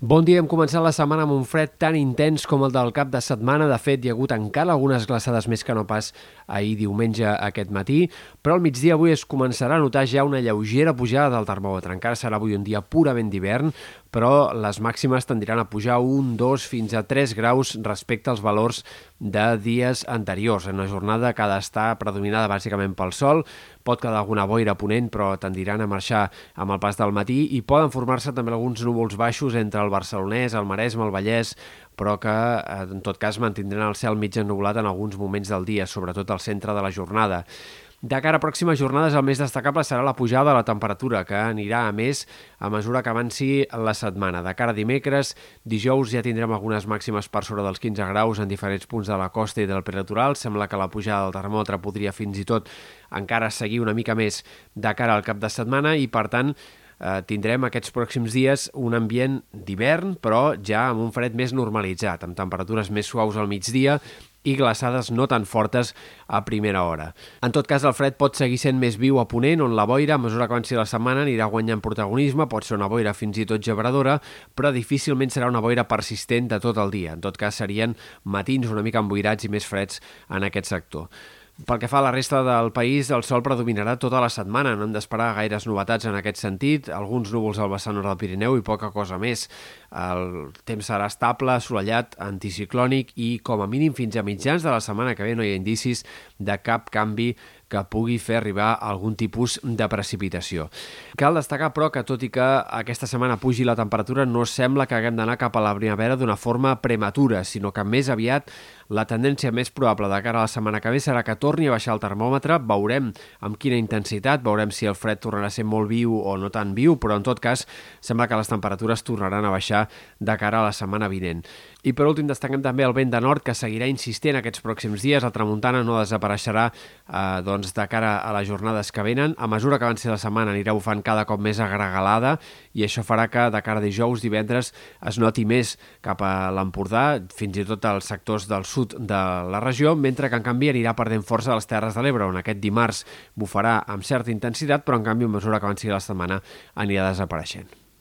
Bon dia, hem començat la setmana amb un fred tan intens com el del cap de setmana. De fet, hi ha hagut encara algunes glaçades més que no pas ahir diumenge aquest matí, però al migdia avui es començarà a notar ja una lleugera pujada del termòmetre. Encara serà avui un dia purament d'hivern, però les màximes tendiran a pujar un, dos, fins a 3 graus respecte als valors de dies anteriors. En una jornada que ha d'estar predominada bàsicament pel sol, pot quedar alguna boira ponent, però tendiran a marxar amb el pas del matí i poden formar-se també alguns núvols baixos entre el barcelonès, el Maresme, el Vallès, però que eh, en tot cas mantindran el cel mig ennublat en alguns moments del dia, sobretot al centre de la jornada. De cara a pròximes jornades, el més destacable serà la pujada de la temperatura, que anirà a més a mesura que avanci la setmana. De cara a dimecres, dijous ja tindrem algunes màximes per sobre dels 15 graus en diferents punts de la costa i del peritoral. Sembla que la pujada del termòmetre podria fins i tot encara seguir una mica més de cara al cap de setmana i, per tant, eh, tindrem aquests pròxims dies un ambient d'hivern, però ja amb un fred més normalitzat, amb temperatures més suaus al migdia i glaçades no tan fortes a primera hora. En tot cas, el fred pot seguir sent més viu a Ponent, on la boira, a mesura que avanci la setmana, anirà guanyant protagonisme, pot ser una boira fins i tot gebradora, però difícilment serà una boira persistent de tot el dia. En tot cas, serien matins una mica emboirats i més freds en aquest sector. Pel que fa a la resta del país, el sol predominarà tota la setmana. No hem d'esperar gaires novetats en aquest sentit. Alguns núvols al vessant nord del Pirineu i poca cosa més. El temps serà estable, assolellat, anticiclònic i com a mínim fins a mitjans de la setmana que ve no hi ha indicis de cap canvi que pugui fer arribar algun tipus de precipitació. Cal destacar, però, que tot i que aquesta setmana pugi la temperatura, no sembla que haguem d'anar cap a la primavera d'una forma prematura, sinó que més aviat la tendència més probable de cara a la setmana que ve serà que torni a baixar el termòmetre, veurem amb quina intensitat, veurem si el fred tornarà a ser molt viu o no tan viu, però en tot cas sembla que les temperatures tornaran a baixar de cara a la setmana vinent. I per últim destaquem també el vent de nord que seguirà insistent aquests pròxims dies. La tramuntana no desapareixerà eh, doncs, de cara a les jornades que venen. A mesura que avanci la setmana anirà bufant cada cop més agregalada i això farà que de cara a dijous, divendres, es noti més cap a l'Empordà, fins i tot als sectors del sud de la regió, mentre que en canvi anirà perdent força a les Terres de l'Ebre, on aquest dimarts bufarà amb certa intensitat, però en canvi a mesura que avanci la setmana anirà desapareixent.